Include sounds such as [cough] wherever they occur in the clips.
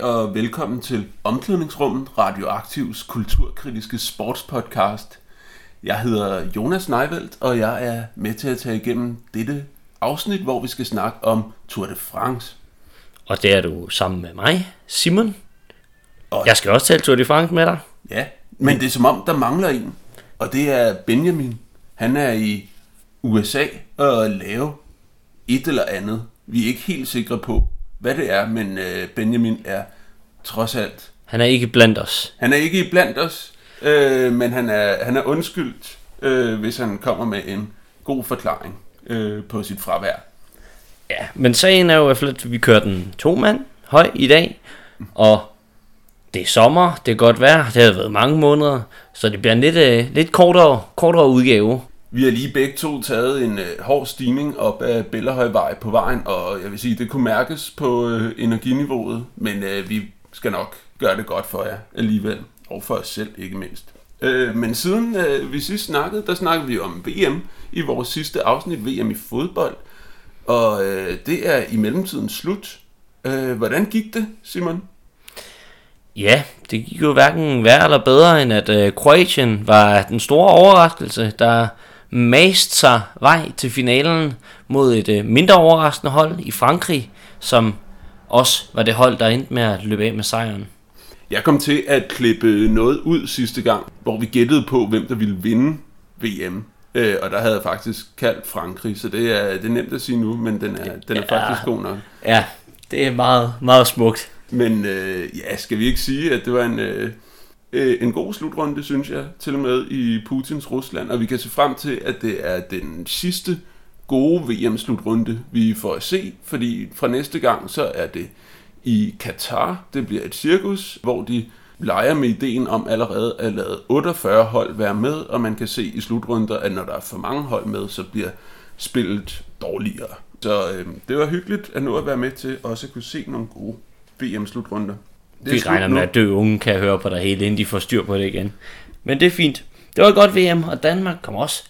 Goddag og velkommen til Omklædningsrummet, Radioaktivs kulturkritiske sportspodcast. Jeg hedder Jonas Neivelt, og jeg er med til at tage igennem dette afsnit, hvor vi skal snakke om Tour de France. Og det er du sammen med mig, Simon. Og- Jeg skal også tale Tour de France med dig. Ja, men det er som om, der mangler en, og det er Benjamin. Han er i USA og lave et eller andet. Vi er ikke helt sikre på, hvad det er, men øh, Benjamin er trods alt Han er ikke blandt os. Han er ikke blandt os, øh, men han er, han er undskyldt, øh, hvis han kommer med en god forklaring øh, på sit fravær. Ja, men sagen er jo i hvert fald, at vi kører den to mand høj i dag. Og det er sommer, det er godt vejr, det har været mange måneder. Så det bliver en lidt, øh, lidt kortere, kortere udgave. Vi har lige begge to taget en øh, hård stigning op ad Bellerhøjvej på vejen, og jeg vil sige, det kunne mærkes på øh, energiniveauet, men øh, vi skal nok gøre det godt for jer alligevel, og for os selv ikke mindst. Øh, men siden øh, vi sidst snakkede, der snakkede vi om VM i vores sidste afsnit, VM i fodbold, og øh, det er i mellemtiden slut. Øh, hvordan gik det, Simon? Ja, det gik jo hverken værre eller bedre, end at øh, Kroatien var den store overraskelse, der mast sig vej til finalen mod et øh, mindre overraskende hold i Frankrig, som også var det hold, der endte med at løbe af med sejren. Jeg kom til at klippe noget ud sidste gang, hvor vi gættede på, hvem der ville vinde VM. Øh, og der havde jeg faktisk kaldt Frankrig, så det er, det er nemt at sige nu, men den er, den er Ja. faktisk god nok. Ja, det er meget, meget smukt. Men øh, ja, skal vi ikke sige, at det var en, øh, øh, en god slutrunde, synes jeg, til og med i Putins Rusland. Og vi kan se frem til, at det er den sidste gode VM-slutrunde, vi får at se. Fordi fra næste gang, så er det i Katar. Det bliver et cirkus, hvor de leger med ideen om allerede at lade 48 hold være med, og man kan se i slutrunder, at når der er for mange hold med, så bliver spillet dårligere. Så øh, det var hyggeligt at nå at være med til også at kunne se nogle gode VM-slutrunder. Det Vi regner med, at dø unge kan høre på dig hele, inden de får styr på det igen. Men det er fint. Det var et godt VM, og Danmark kom også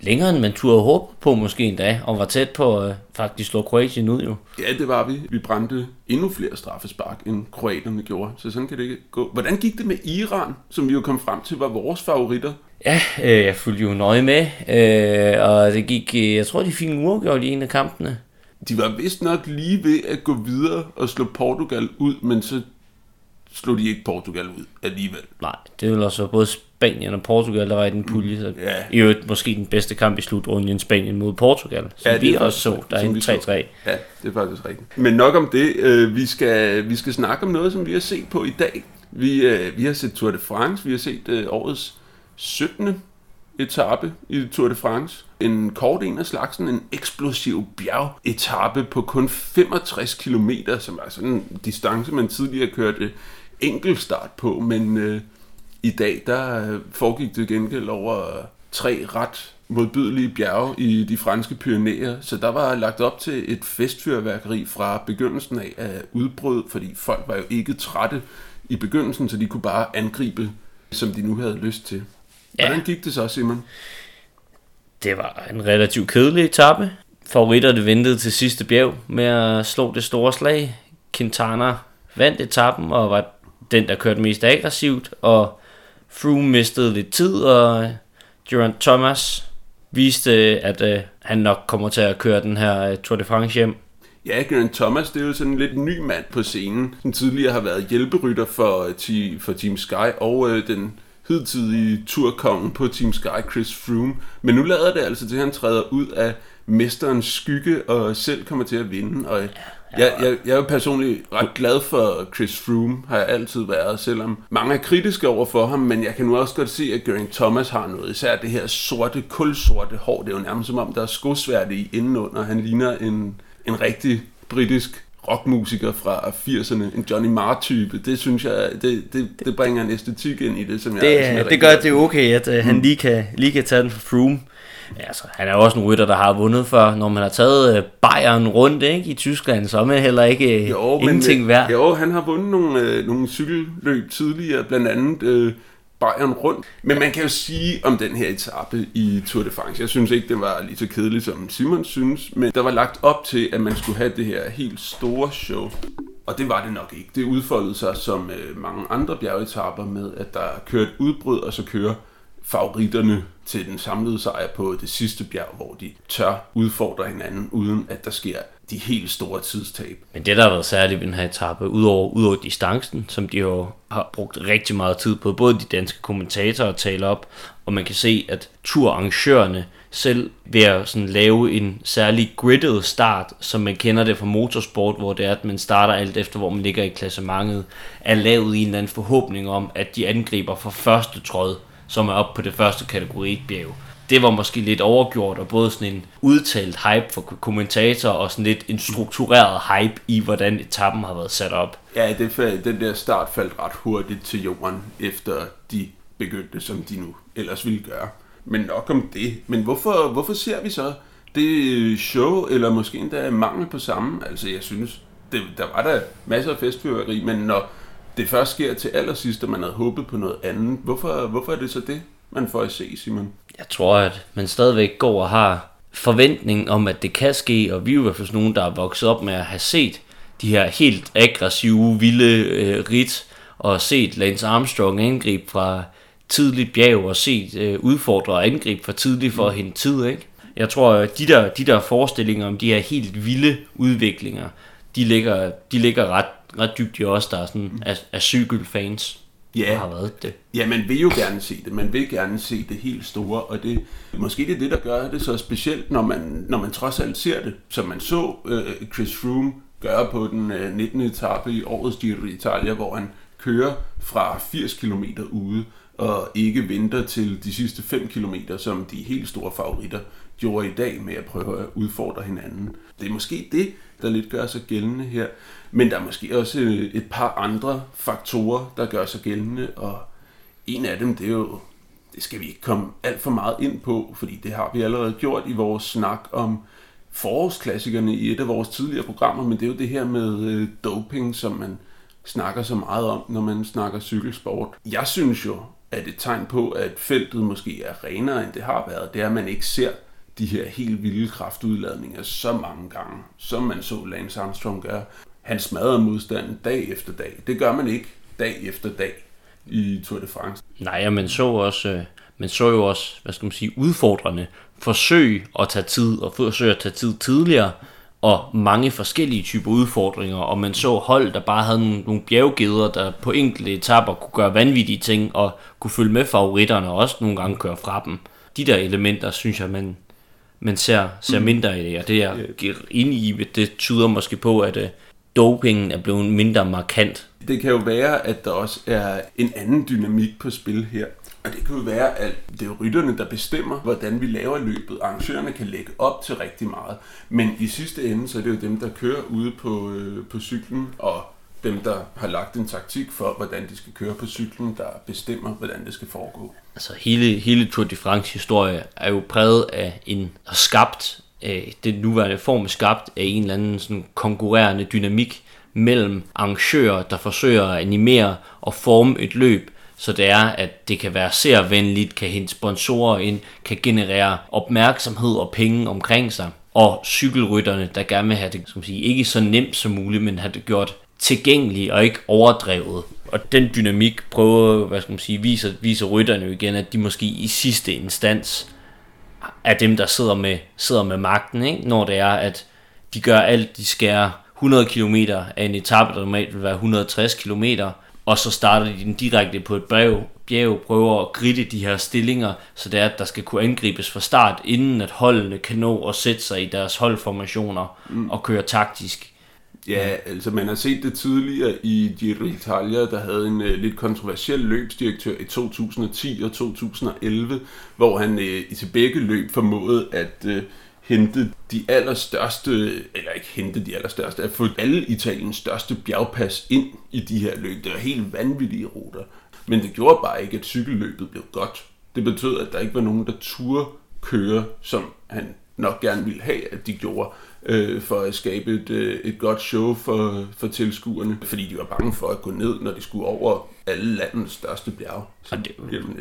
længere, end man turde håbe på måske endda, og var tæt på øh, faktisk slå Kroatien ud jo. Ja, det var vi. Vi brændte endnu flere straffespark, end kroaterne gjorde. Så sådan kan det ikke gå. Hvordan gik det med Iran, som vi jo kom frem til var vores favoritter? Ja, øh, jeg fulgte jo nøje med, øh, og det gik, øh, jeg tror de fik en uafgjort i en af kampene. De var vist nok lige ved at gå videre og slå Portugal ud, men så slog de ikke Portugal ud alligevel. Nej, det ville også være både Spanien og Portugal, der var i den pulje. Så Ja. I øvrigt måske den bedste kamp i slutrunden Spanien mod Portugal, som Ja, vi også så, der er en så. 3-3. Ja, det er faktisk rigtigt. Men nok om det. Øh, Vi skal, vi skal snakke om noget, som vi har set på i dag. Vi, øh, vi har set Tour de France. Vi har set øh, årets 17. etape i Tour de France. En kort en af slagsen, en eksplosiv bjergetape på kun 65 km, som er sådan en distance, man tidligere kørte enkeltstart på, men øh, i dag der øh, foregik det gengæld over tre ret modbydelige bjerge i de franske Pyrenæer, så der var lagt op til et festfyrværkeri fra begyndelsen af af udbrud, fordi folk var jo ikke trætte i begyndelsen, så de kunne bare angribe, som de nu havde lyst til. Ja. Hvordan gik det så, Simon? Det var en relativt kedelig etape. Favoritterne ventede til sidste bjerg med at slå det store slag. Quintana vandt etappen og var den, der kørte mest aggressivt, og Froome mistede lidt tid, og øh, Durant Thomas viste, at øh, han nok kommer til at køre den her øh, Tour de France hjem. Ja, Geraint Thomas, det er jo sådan en lidt ny mand på scenen, som tidligere har været hjælperytter for, øh, for Team Sky og øh, den hidtidige turkongen på Team Sky, Chris Froome. Men nu lader det altså til, at han træder ud af mesterens skygge og selv kommer til at vinde. Og jeg, jeg, jeg er jo personligt ret glad for Chris Froome, har jeg altid været, selvom mange er kritiske over for ham, men jeg kan nu også godt se, at Geraint Thomas har noget, især det her sorte, kulsorte hår, det er jo nærmest som om, der er skosværte i indenunder. Han ligner en, en rigtig britisk rockmusiker fra 80'erne, en Johnny Marr-type, det synes jeg, det, det, det bringer en æstetik ind i det, som det, jeg... Det, det gør, det okay, at uh, han lige kan, lige kan tage den for Froome. Altså, han er jo også en rytter, der har vundet før. Når man har taget uh, Bayern rundt ikke, i Tyskland, så er man heller ikke uh, jo, ingenting men, værd. Jo, han har vundet nogle, uh, nogle cykelløb tidligere, blandt andet uh, Bayern rundt. Men man kan jo sige om den her etape i Tour de France, jeg synes ikke, den var lige så kedelig, som Simon synes, men der var lagt op til, at man skulle have det her helt store show. Og det var det nok ikke. Det udfoldede sig som øh, mange andre bjergetapper med, at der kører et udbrud, og så kører favoritterne til den samlede sejr på det sidste bjerg, hvor de tør udfordre hinanden, uden at der sker de helt store tidstab. Men det, der har været særligt ved den her etape, udover, udover distancen, som de jo har brugt rigtig meget tid på, både de danske kommentatorer taler op, og man kan se, at turarrangørerne selv ved at sådan lave en særlig gridded start, som man kender det fra motorsport, hvor det er, at man starter alt efter, hvor man ligger i klassementet, er lavet i en eller anden forhåbning om, at de angriber fra første tråd, som er op på det første kategori bjerg det var måske lidt overgjort, og både sådan en udtalt hype for kommentatorer, og sådan lidt en struktureret hype i, hvordan etappen har været sat op. Ja, det den der start faldt ret hurtigt til jorden, efter de begyndte, som de nu ellers ville gøre. Men nok om det. Men hvorfor, hvorfor ser vi så det øh, show, eller måske endda mangel på samme? Altså, jeg synes, det, der var der masser af festfyrværkeri, men når det først sker til allersidst, og man havde håbet på noget andet, hvorfor, hvorfor er det så det? Man får at se, Simon? Jeg tror, at man stadigvæk går og har forventning om, at det kan ske, og vi er jo i hvert fald nogen, der er vokset op med at have set de her helt aggressive, vilde øh, rit, og set Lance Armstrong angribe fra tidligt bjerg, og set øh, udfordre og angribe for tidligt for at hente tid, ikke? Jeg tror, at de der, de der forestillinger om de her helt vilde udviklinger, de ligger, de ligger ret, ret dybt i os, der er sådan, er, er cykelfans ja. har været det. Ja, man vil jo gerne se det. Man vil gerne se det helt store, og det måske det er det, der gør det så specielt, når man, når man trods alt ser det, som man så uh, Chris Froome gøre på den øh, 19. etape i årets Giro d'Italia, hvor han kører fra 80 km ude, og ikke venter til de sidste 5 km, som de helt store favoritter gjorde i dag med at prøve at udfordre hinanden. Det er måske det, der lidt gør sig gældende her. Men der er måske også øh, et par andre faktorer, der gør sig gældende, og en af dem, det er jo, det skal vi ikke komme alt for meget ind på, fordi det har vi allerede gjort i vores snak om forårsklassikerne i et af vores tidligere programmer, men det er jo det her med øh, doping, som man snakker så meget om, når man snakker cykelsport. Jeg synes jo, at et tegn på, at feltet måske er renere, end det har været, det er, at man ikke ser de her helt vilde kraftudladninger så mange gange, som man så Lance Armstrong gøre. Han smadrer modstanden dag efter dag. Det gør man ikke dag efter dag i Tour de France. Nej, og man så også, øh, man så jo også, hvad skal man sige, udfordrende forsøg at tage tid, og forsøge at tage tid tidligere, og mange forskellige typer udfordringer, og man så hold, der bare havde nogle, nogle bjerggeder, der på enkelte etapper kunne gøre vanvittige ting, og kunne følge med favoritterne, og også nogle gange køre fra dem. De der elementer, synes jeg, man, man ser, ser mm. mindre af, og det er jeg ind i, det tyder måske på, at uh, dopingen er blevet mindre markant. Det kan jo være, at der også er en anden dynamik på spil her. Og det kan jo være, at det er rytterne, der bestemmer, hvordan vi laver løbet. Arrangørerne kan lægge op til rigtig meget. Men i sidste ende, så er det jo dem, der kører ude på, øh, på cyklen, og dem, der har lagt en taktik for, hvordan de skal køre på cyklen, der bestemmer, hvordan det skal foregå. Altså hele, hele Tour de France historie er jo præget af en skabt, øh, det nuværende form er skabt af en eller anden sådan konkurrerende dynamik mellem arrangører, der forsøger at animere og forme et løb, så det er, at det kan være servenligt, kan hente sponsorer ind, kan generere opmærksomhed og penge omkring sig. Og cykelrytterne, der gerne vil have det, som sige, ikke så nemt som muligt, men have det gjort tilgængelig og ikke overdrevet. Og den dynamik prøver, hvad skal man sige, viser, viser rytterne jo igen, at de måske i sidste instans er dem, der sidder med, sidder med magten, ikke? når det er, at de gør alt, de skærer 100 km af en etape, der normalt vil være 160 km, og så starter de den direkte på et brev, bjerg, prøver at gritte de her stillinger, så det er, at der skal kunne angribes fra start, inden at holdene kan nå at sætte sig i deres holdformationer mm. og køre taktisk. Ja, altså man har set det tidligere i Giro Italia, der havde en uh, lidt kontroversiel løbsdirektør i 2010 og 2011, hvor han uh, i til begge løb formåede at uh, hente de allerstørste, eller ikke hente de allerstørste, at få alle Italiens største bjergpas ind i de her løb. Det var helt vanvittige ruter. Men det gjorde bare ikke, at cykelløbet blev godt. Det betød, at der ikke var nogen, der turde køre, som han nok gerne ville have, at de gjorde, øh, for at skabe et, øh, et godt show for, for tilskuerne. Fordi de var bange for at gå ned, når de skulle over alle landets største bjerge. Og det,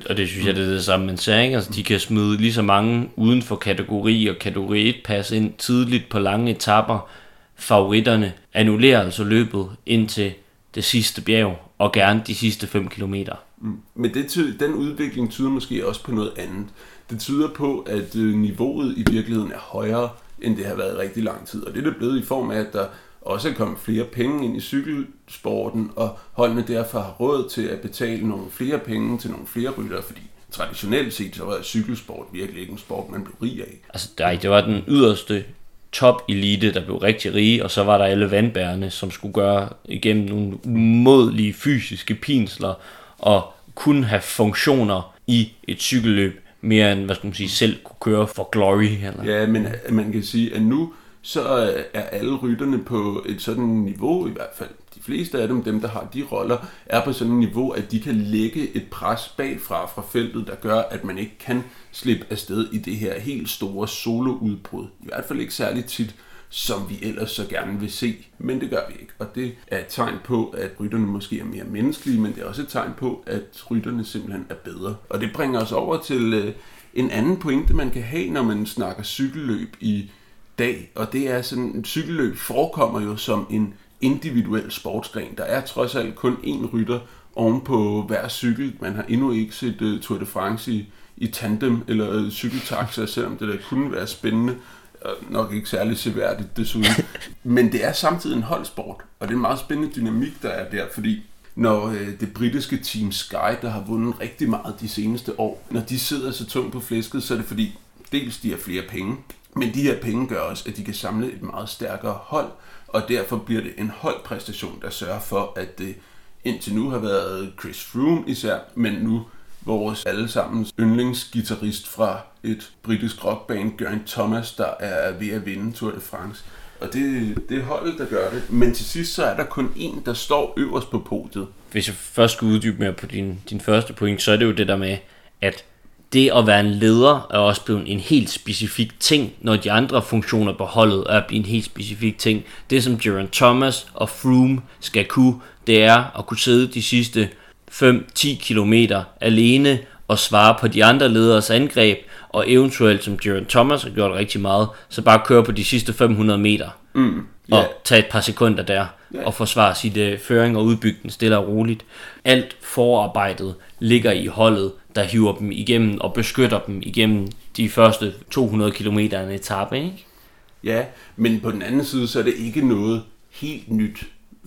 og det synes jeg, det er det samme, man ikke? Altså, de kan smide lige så mange uden for kategori og kategori 1 pas ind tidligt på lange etapper. Favoritterne annullerer altså løbet ind til det sidste bjerg, og gerne de sidste 5 kilometer. Mm. Men det, den udvikling tyder måske også på noget andet. Det tyder på, at øh, niveauet i virkeligheden er højere, end det har været i rigtig lang tid. Og det er det blevet i form af, at der også er kommet flere penge ind i cykelsporten, og holdene derfor har råd til at betale nogle flere penge til nogle flere ryttere, fordi traditionelt set så var cykelsport virkelig ikke en sport, man blev rig af. Altså, nej, det var den yderste top elite, der blev rigtig rige, og så var der alle vandbærerne, som skulle gøre igennem nogle umådelige fysiske pinsler, og kun have funktioner i et cykelløb, mere end, hvad skal man sige, selv kunne køre for glory. Eller? Ja, men man kan sige, at nu så øh, er alle rytterne på et sådan niveau, i hvert fald de fleste af dem, dem der har de roller, er på sådan et niveau, at de kan lægge et pres bagfra fra feltet, der gør, at man ikke kan slippe afsted i det her helt store soloudbrud. I hvert fald ikke særlig tit, som vi ellers så gerne vil se. Men det gør vi ikke. Og det er et tegn på, at rytterne måske er mere menneskelige, men det er også et tegn på, at rytterne simpelthen er bedre. Og det bringer os over til øh, en anden pointe, man kan have, når man snakker cykelløb i dag. Og det er sådan, at cykelløb forekommer jo som en individuel sportsgren. Der er trods alt kun én rytter oven på hver cykel. Man har endnu ikke set uh, Tour de France i, i tandem eller uh, cykeltaxa, selvom det der kunne være spændende nok ikke særlig seværdigt desuden. [laughs] Men det er samtidig en holdsport, og det er en meget spændende dynamik, der er der, fordi når øh, det britiske Team Sky, der har vundet rigtig meget de seneste år, når de sidder så tungt på flæsket, så er det fordi, dels de har flere penge, men de her penge gør også, at de kan samle et meget stærkere hold, og derfor bliver det en holdpræstation, der sørger for, at det indtil nu har været Chris Froome især, men nu vores allesammens yndlingsgitarrist fra et britisk rockband, Geraint Thomas, der er ved at vinde Tour de France. Og det, det er holdet, der gør det. Men til sidst så er der kun en, der står øverst på podiet. Hvis jeg først skal uddybe mere på din, din første point, så er det jo det der med, at det at være en leder er også blevet en helt specifik ting, når de andre funktioner på holdet er blevet en helt specifik ting. Det som Jaron Thomas og Froome skal kunne, det er at kunne sidde de sidste 5-10 kilometer alene og svare på de andre lederes angreb, og eventuelt, som Geraint Thomas har gjort rigtig meget, så bare køre på de sidste 500 meter, Mm, yeah. og tage et par sekunder der, Ja. og forsvare sit uh, føring og udbygge den stille og roligt. Alt forarbejdet ligger i holdet, der hiver dem igennem og beskytter dem igennem de første 200 km en etape, ikke? Ja, men på den anden side, så er det ikke noget helt nyt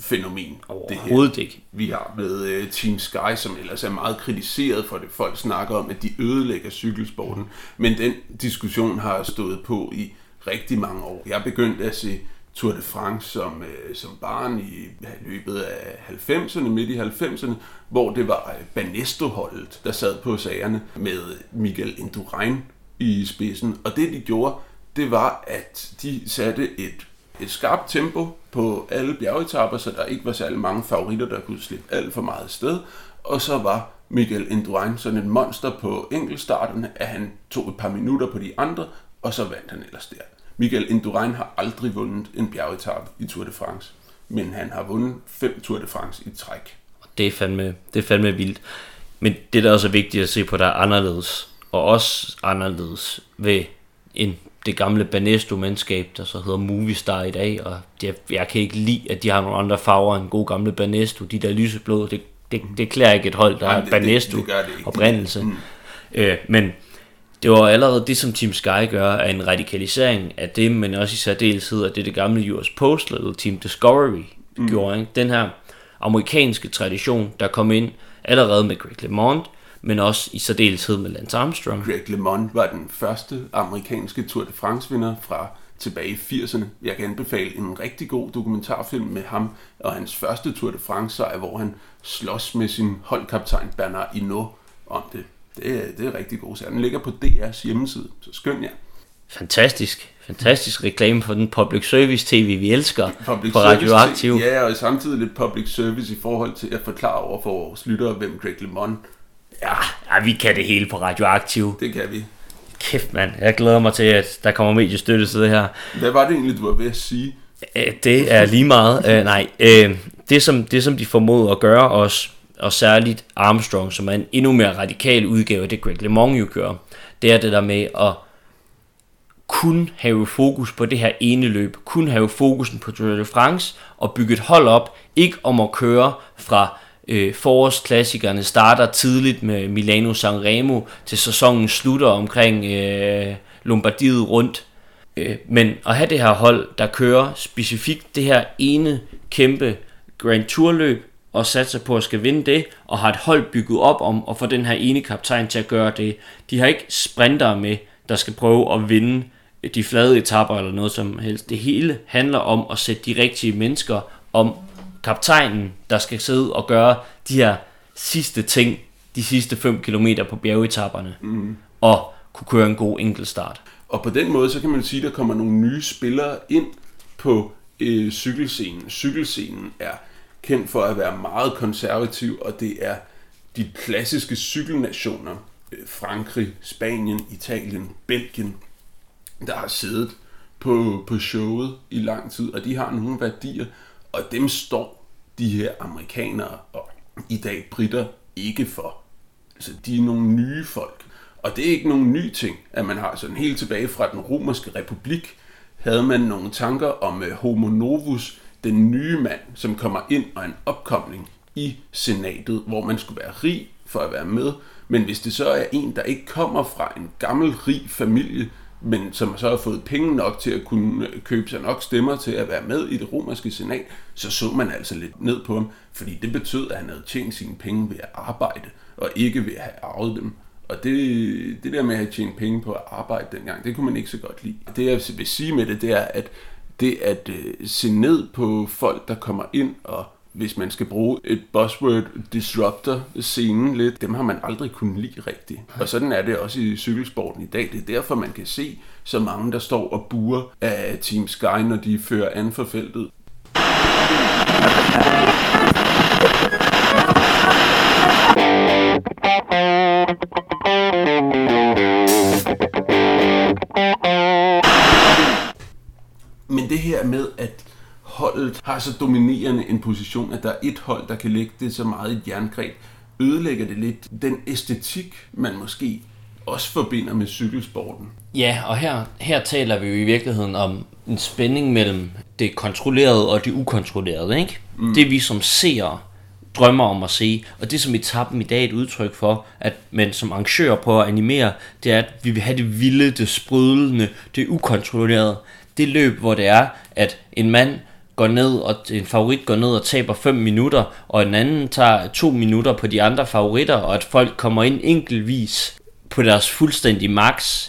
fænomen. Det her. Overhovedet ikke. Vi har med uh, Team Sky, som ellers er meget kritiseret for det. Folk snakker om, at de ødelægger cykelsporten. Men den diskussion har stået på i rigtig mange år. Jeg begyndte at se Tour de France som, uh, som barn i løbet af 90'erne, midt i 90'erne, hvor det var øh, Banesto-holdet, der sad på sagerne med Miguel Indurain i spidsen. Og det de gjorde, det var, at de satte et et skarpt tempo på alle bjergetapper, så der ikke var særlig mange favoritter, der kunne slippe alt for meget sted. Og så var Miguel Indurain sådan et monster på enkeltstarterne, at han tog et par minutter på de andre, og så vandt han ellers der. Miguel Indurain har aldrig vundet en bjergetappe i Tour de France, men han har vundet fem Tour de France i træk. Det er fandme, det er fandme vildt. Men det, der også er vigtigt at se på, der er anderledes, og også anderledes ved en, det gamle Banesto-mandskab, der så hedder Movistar i dag, og jeg, jeg kan ikke lide, at de har nogle andre farver end gode gamle Banesto. De der lyseblå, det, det, det klæder ikke et hold, der Jamen, har det- det- Banesto det gør det ikke. oprindelse. Mm. Øh, men det var allerede det, som Team Sky gør, er en radikalisering af det, men også i særdeleshed af det, det gamle US Postal eller Team Discovery mm. gjorde. Ikke? Den her amerikanske tradition, der kom ind allerede med Greg LeMond, men også i særdeleshed med Lance Armstrong. Greg LeMond var den første amerikanske Tour de France-vinder fra tilbage i 80'erne. Jeg kan anbefale en rigtig god dokumentarfilm med ham og hans første Tour de France-sejr, hvor han slås med sin holdkaptajn Bernard Hinault om det. Det er, det er rigtig god serie. Den ligger på DR's hjemmeside, så skøn jer. Fantastisk. Fantastisk reklame for den public service tv, vi elsker Public på Radioaktiv. Ja, og samtidig lidt public service i forhold til at forklare over for vores lyttere, hvem Greg LeMond Ja, vi kan det hele på Radioaktiv. Det kan vi. Kæft mand, jeg glæder mig til, at der kommer mediestøtte til det her. Hvad var det egentlig, du var ved at sige? Det er lige meget. Øh, nej, øh, det, som, det som de formåede at gøre os, og særligt Armstrong, som er en endnu mere radikal udgave af det, Greg LeMond jo gør, det er det der med at kun have fokus på det her ene løb, kun have fokusen på Tour de France, og bygge et hold op, ikke om at køre fra øh, forårsklassikerne starter tidligt med Milano Sanremo, til sæsonen slutter omkring øh, Lombardiet rundt, Øh, men at have det her hold, der kører specifikt det her ene kæmpe Grand Tour løb, og satser på at skal vinde det, og har et hold bygget op om at få den her ene kaptajn til at gøre det. De har ikke sprinter med, der skal prøve at vinde de flade etapper eller noget som helst. Det hele handler om at sætte de rigtige mennesker om kaptajnen, der skal sidde og gøre de her sidste ting, de sidste 5 km på bjergetapperne, mm. og kunne køre en god enkeltstart. Og på den måde, så kan man sige, at der kommer nogle nye spillere ind på øh, cykelscenen. Cykelscenen er kendt for at være meget konservativ, og det er de klassiske cykelnationer, øh, Frankrig, Spanien, Italien, Belgien, der har siddet på, på showet i lang tid, og de har nogle værdier, og dem står de her amerikanere og i dag britter ikke for. Altså, de er nogle nye folk. Og det er ikke nogen ny ting, at man har sådan helt tilbage fra den romerske republik, havde man nogle tanker om uh, homo novus, den nye mand, som kommer ind og en opkomling i senatet, hvor man skulle være rig for at være med. Men hvis det så er en, der ikke kommer fra en gammel, rig familie, men som så har fået penge nok til at kunne købe sig nok stemmer til at være med i det romerske senat, så så man altså lidt ned på ham, fordi det betød, at han havde tjent sine penge ved at arbejde, og ikke ved at have arvet dem. Og det, det der med at have tjent penge på at arbejde dengang, det kunne man ikke så godt lide. Det jeg vil sige med det, det er, at det at øh, se ned på folk, der kommer ind og hvis man skal bruge et buzzword, disruptor scenen lidt, dem har man aldrig kunnet lide rigtigt. Og sådan er det også i cykelsporten i dag. Det er derfor, man kan se så mange, der står og buer af Team Sky, når de fører an for feltet. Holdet har så dominerende en position, at der er et hold, der kan lægge det så meget i et jerngreb, ødelægger det lidt den æstetik, man måske også forbinder med cykelsporten. Ja, og her, her taler vi jo i virkeligheden om en spænding mellem det kontrollerede og det ukontrollerede, ikke? Mm. Det vi som seere drømmer om at se, og det som etappen i dag er et udtryk for, at man som arrangør prøver at animere, det er, at vi vil have det vilde, det sprudlende, det ukontrollerede. Det løb, hvor det er, at en mand går ned, og en favorit går ned og taber 5 minutter, og en anden tager 2 minutter på de andre favoritter, og at folk kommer ind enkeltvis på deres fuldstændige max.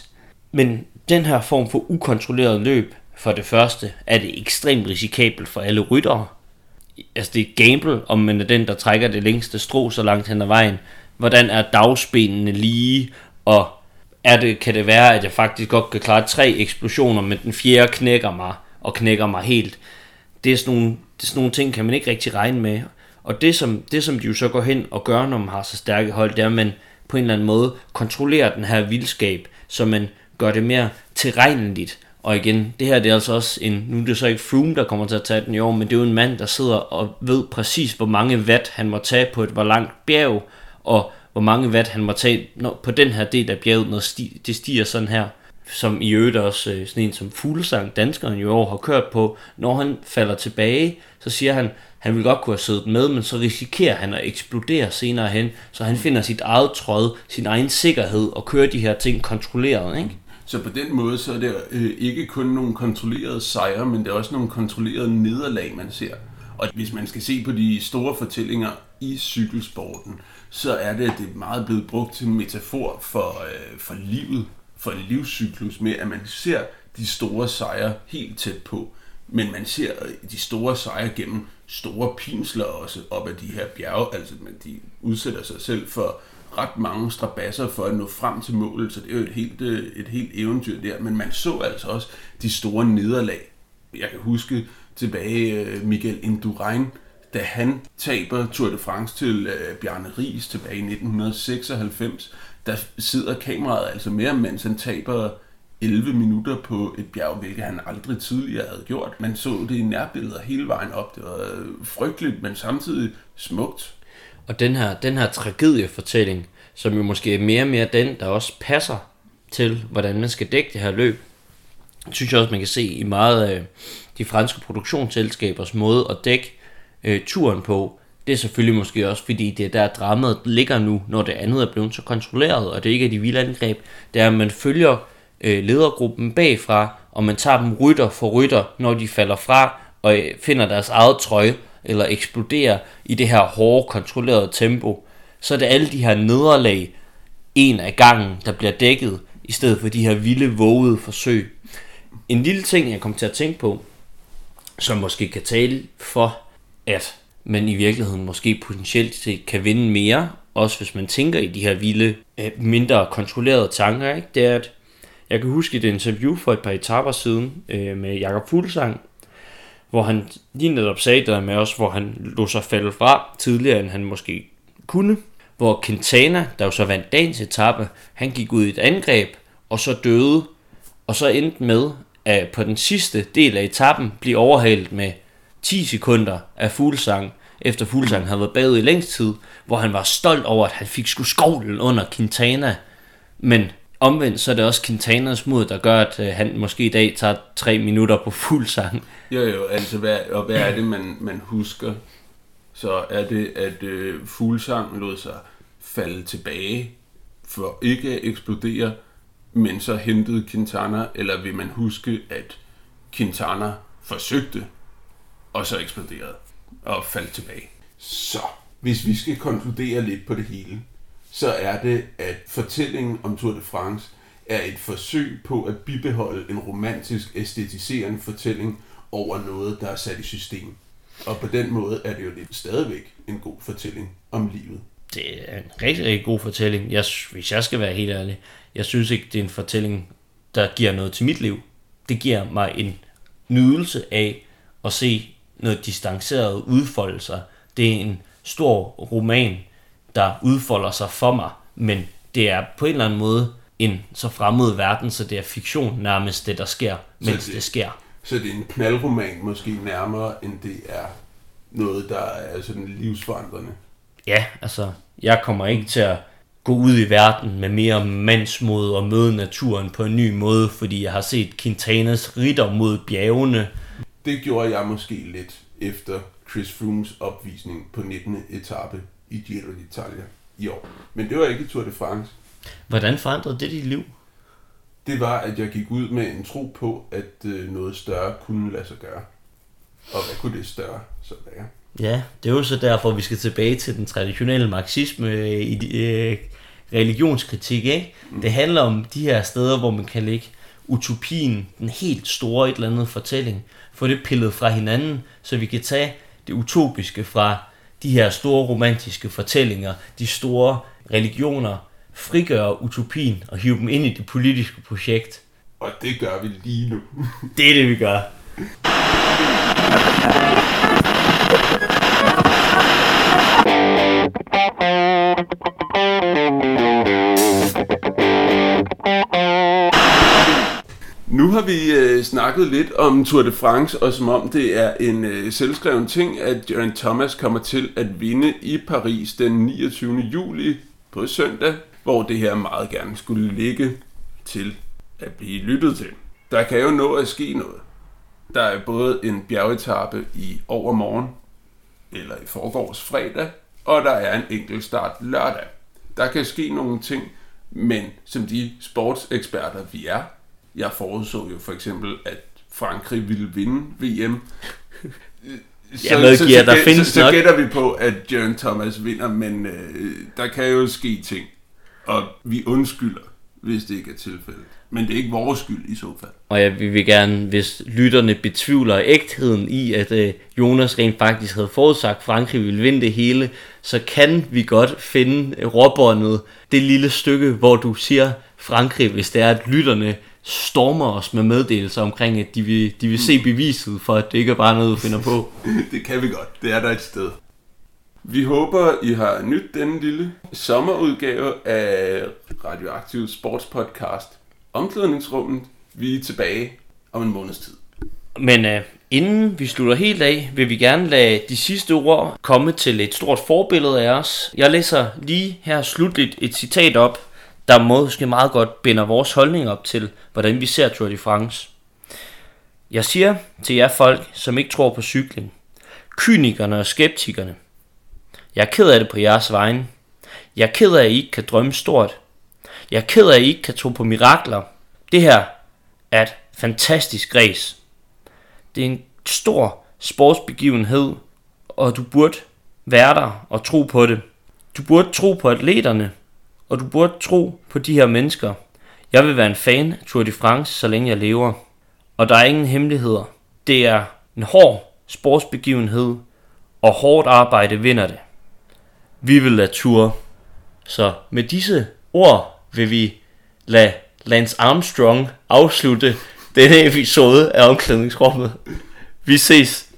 Men den her form for ukontrolleret løb, for det første, er det ekstremt risikabelt for alle ryttere. Altså det er gamble, om man er den, der trækker det længste strå så langt hen ad vejen. Hvordan er dagsbenene lige, og er det, kan det være, at jeg faktisk godt kan klare tre eksplosioner, men den fjerde knækker mig, og knækker mig helt. Det er sådan nogle, det er sådan nogle ting, kan man ikke rigtig regne med. Og det som, det, som de jo så går hen og gør, når man har så stærke hold, det er, at man på en eller anden måde kontrollerer den her vildskab, så man gør det mere tilregneligt. Og igen, det her det er altså også en, nu er det så ikke Froome, der kommer til at tage den i år, men det er jo en mand, der sidder og ved præcis, hvor mange watt han må tage på et hvor langt bjerg, og hvor mange watt han må tage når, på den her del af bjerget, når sti, det stiger sådan her. Som i øvrigt også øh, sådan en som Fuglesang, danskeren i år har kørt på. Når han falder tilbage, så siger han, han vil godt kunne have siddet med, men så risikerer han at eksplodere senere hen, så han finder sit eget tråd, sin egen sikkerhed og kører de her ting kontrolleret, ikke? Så på den måde, så er det øh, ikke kun nogle kontrollerede sejre, men det er også nogle kontrollerede nederlag, man ser. Og hvis man skal se på de store fortællinger i cykelsporten, så er det, at det er meget blevet brugt til en metafor for, øh, for livet, for en livscyklus, med at man ser de store sejre helt tæt på, men man ser øh, de store sejre gennem store pinsler også op ad de her bjerge, altså man, de udsætter sig selv for ret mange strabasser for at nå frem til målet, så det er jo et helt, øh, et helt eventyr der, men man så altså også de store nederlag. Jeg kan huske tilbage øh, Miguel Indurain, da han taber Tour de France til uh, Bjarne Ries tilbage i 1996, der sidder kameraet altså mere, mens han taber 11 minutter på et bjerg, hvilket han aldrig tidligere havde gjort. Man så det i nærbilleder hele vejen op. Det var frygteligt, men samtidig smukt. Og den her, den her tragediefortælling, som jo måske er mere og mere den, der også passer til, hvordan man skal dække det her løb, synes jeg også, man kan se i meget af de franske produktionsselskabers måde at dække øh, turen på. Det er selvfølgelig måske også, fordi det er der dramaet ligger nu, når det andet er blevet så kontrolleret, og det ikke er de vilde angreb. Det er, at man følger øh, ledergruppen bagfra, og man tager dem rytter for rytter, når de falder fra og øh, finder deres eget trøje, eller eksploderer i det her hårde, kontrollerede tempo. Så er det alle de her nederlag, en af gangen, der bliver dækket, i stedet for de her vilde, vågede forsøg. En lille ting, jeg kom til at tænke på, som måske kan tale for, at man i virkeligheden måske potentielt set kan vinde mere, også hvis man tænker i de her vilde, øh, mindre kontrollerede tanker, ikke? det er, at jeg kan huske et interview for et par etaper siden øh, med Jakob Fuglsang, hvor han lige netop sagde det med os, hvor han lå sig falde fra tidligere, end han måske kunne. Hvor Quintana, der jo så vandt dagens etape, han gik ud i et angreb, og så døde, og så endte med, at på den sidste del af etappen blive overhalet med 10 sekunder af fuglesang, efter fuglesang havde været bagud i længst tid, hvor han var stolt over, at han fik sgu skovlen under Quintana. Men omvendt, så er det også Quintanas mod, der gør, at øh, han måske i dag tager tre minutter på fuld. Jo, jo, altså, hvad, og hvad er det, man, man husker? Så er det, at øh, fuglsang lod sig falde tilbage for ikke at eksplodere, men så hentede Quintana, eller vil man huske, at Quintana forsøgte, og så eksploderede og faldt tilbage. Så, hvis vi skal konkludere lidt på det hele, så er det, at fortællingen om Tour de France er et forsøg på at bibeholde en romantisk, æstetiserende fortælling over noget, der er sat i system. Og på den måde er det jo lidt stadigvæk en god fortælling om livet. Det er en rigtig, rigtig god fortælling. Jeg, hvis jeg skal være helt ærlig, jeg synes ikke, det er en fortælling, der giver noget til mit liv. Det giver mig en nydelse af at se noget distanceret udfolde sig. Det er en stor roman, der udfolder sig for mig, men det er på en eller anden måde en så fremmed verden, så det er fiktion nærmest det, der sker, mens det, det sker. Så det er en knaldroman måske nærmere, end det er noget, der er sådan livsforandrende? Ja, altså, jeg kommer ikke til at gå ud i verden med mere mandsmod og møde naturen på en ny måde, fordi jeg har set Quintanas ritter mod bjergene. Det gjorde jeg måske lidt efter Chris Froomes opvisning på 19. etape i Giro d'Italia i år. Men det var ikke Tour de France. Hvordan forandrede det dit liv? Det var, at jeg gik ud med en tro på, at øh, noget større kunne lade sig gøre. Og hvad kunne det større så være? Ja, det er jo så derfor, vi skal tilbage til den traditionelle marxisme i øh, religionskritik. Ikke? Mm. Det handler om de her steder, hvor man kan lægge utopien, den helt store et eller andet fortælling, få det pillet fra hinanden, så vi kan tage det utopiske fra de her store romantiske fortællinger, de store religioner, frigøre utopien og hive dem ind i det politiske projekt. Og det gør vi lige nu. det er det, vi gør. Nu har vi øh, snakket lidt om Tour de France, og som om det er en øh, selvskreven ting, at Jørgen Thomas kommer til at vinde i Paris den 29. juli på søndag, hvor det her meget gerne skulle ligge til at blive lyttet til. Der kan jo nå at ske noget. Der er både en bjergetappe i overmorgen, eller i forgårs fredag, og der er en enkelt start lørdag. Der kan ske nogle ting, men som de sportseksperter vi er, jeg forudså jo for eksempel, at Frankrig ville vinde VM. [laughs] Jeg medgiver, der gæt- findes så, så nok- gætter vi på, at Jørgen Thomas vinder, men øh, der kan jo ske ting. Og vi undskylder, hvis det ikke er tilfældet. Men det er ikke vores skyld i så fald. Og jeg vil gerne, hvis lytterne betvivler ægtheden i, at øh, Jonas rent faktisk havde forudsagt, at Frankrig ville vinde det hele, så kan vi godt finde råbåndet, det lille stykke, hvor du siger Frankrig, hvis det er, at lytterne stormer os med meddelelser omkring, at de vil, de vil se beviset for, at det ikke er bare noget, du finder på. [laughs] det kan vi godt. Det er der et sted. Vi håber, I har nyt denne lille sommerudgave af Radioaktiv Sportspodcast Omklædningsrummet. Vi er tilbage om en måneds tid. Men øh, inden vi slutter helt af, vil vi gerne lade de sidste ord komme til et stort forbillede af os. Jeg læser lige her slutligt et citat op, der måske meget godt binder vores holdning op til, hvordan vi ser Tour de France. Jeg siger til jer folk, som ikke tror på cykling, kynikerne og skeptikerne, jeg er ked af det på jeres vegne. Jeg er ked af, at I ikke kan drømme stort. Jeg er ked af, at I ikke kan tro på mirakler. Det her er et fantastisk race. Det er en stor sportsbegivenhed, og du burde være der og tro på det. Du burde tro på atleterne, og du burde tro på de her mennesker. Jeg vil være en fan af Tour de France, så længe jeg lever. Og der er ingen hemmeligheder. Det er en hård sportsbegivenhed, og hårdt arbejde vinder det. Vi vil lade Tour. Så med disse ord vil vi lade Lance Armstrong afslutte denne episode af omklædningsrummet. Vi ses